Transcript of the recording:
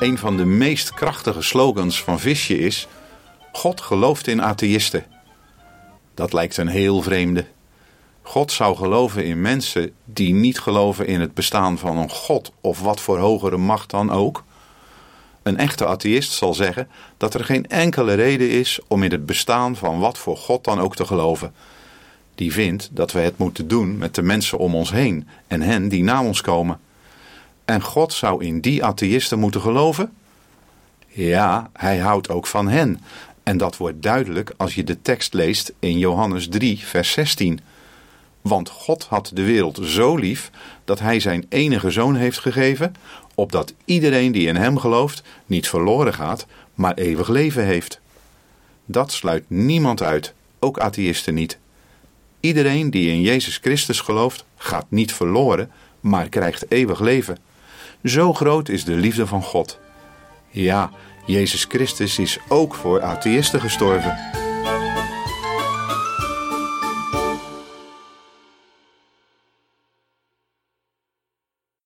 Een van de meest krachtige slogans van Visje is: God gelooft in atheïsten. Dat lijkt een heel vreemde. God zou geloven in mensen die niet geloven in het bestaan van een God of wat voor hogere macht dan ook. Een echte atheïst zal zeggen dat er geen enkele reden is om in het bestaan van wat voor God dan ook te geloven. Die vindt dat we het moeten doen met de mensen om ons heen en hen die na ons komen. En God zou in die atheïsten moeten geloven? Ja, hij houdt ook van hen. En dat wordt duidelijk als je de tekst leest in Johannes 3, vers 16. Want God had de wereld zo lief dat hij zijn enige zoon heeft gegeven, opdat iedereen die in hem gelooft niet verloren gaat, maar eeuwig leven heeft. Dat sluit niemand uit, ook atheïsten niet. Iedereen die in Jezus Christus gelooft, gaat niet verloren, maar krijgt eeuwig leven. Zo groot is de liefde van God. Ja, Jezus Christus is ook voor atheïsten gestorven.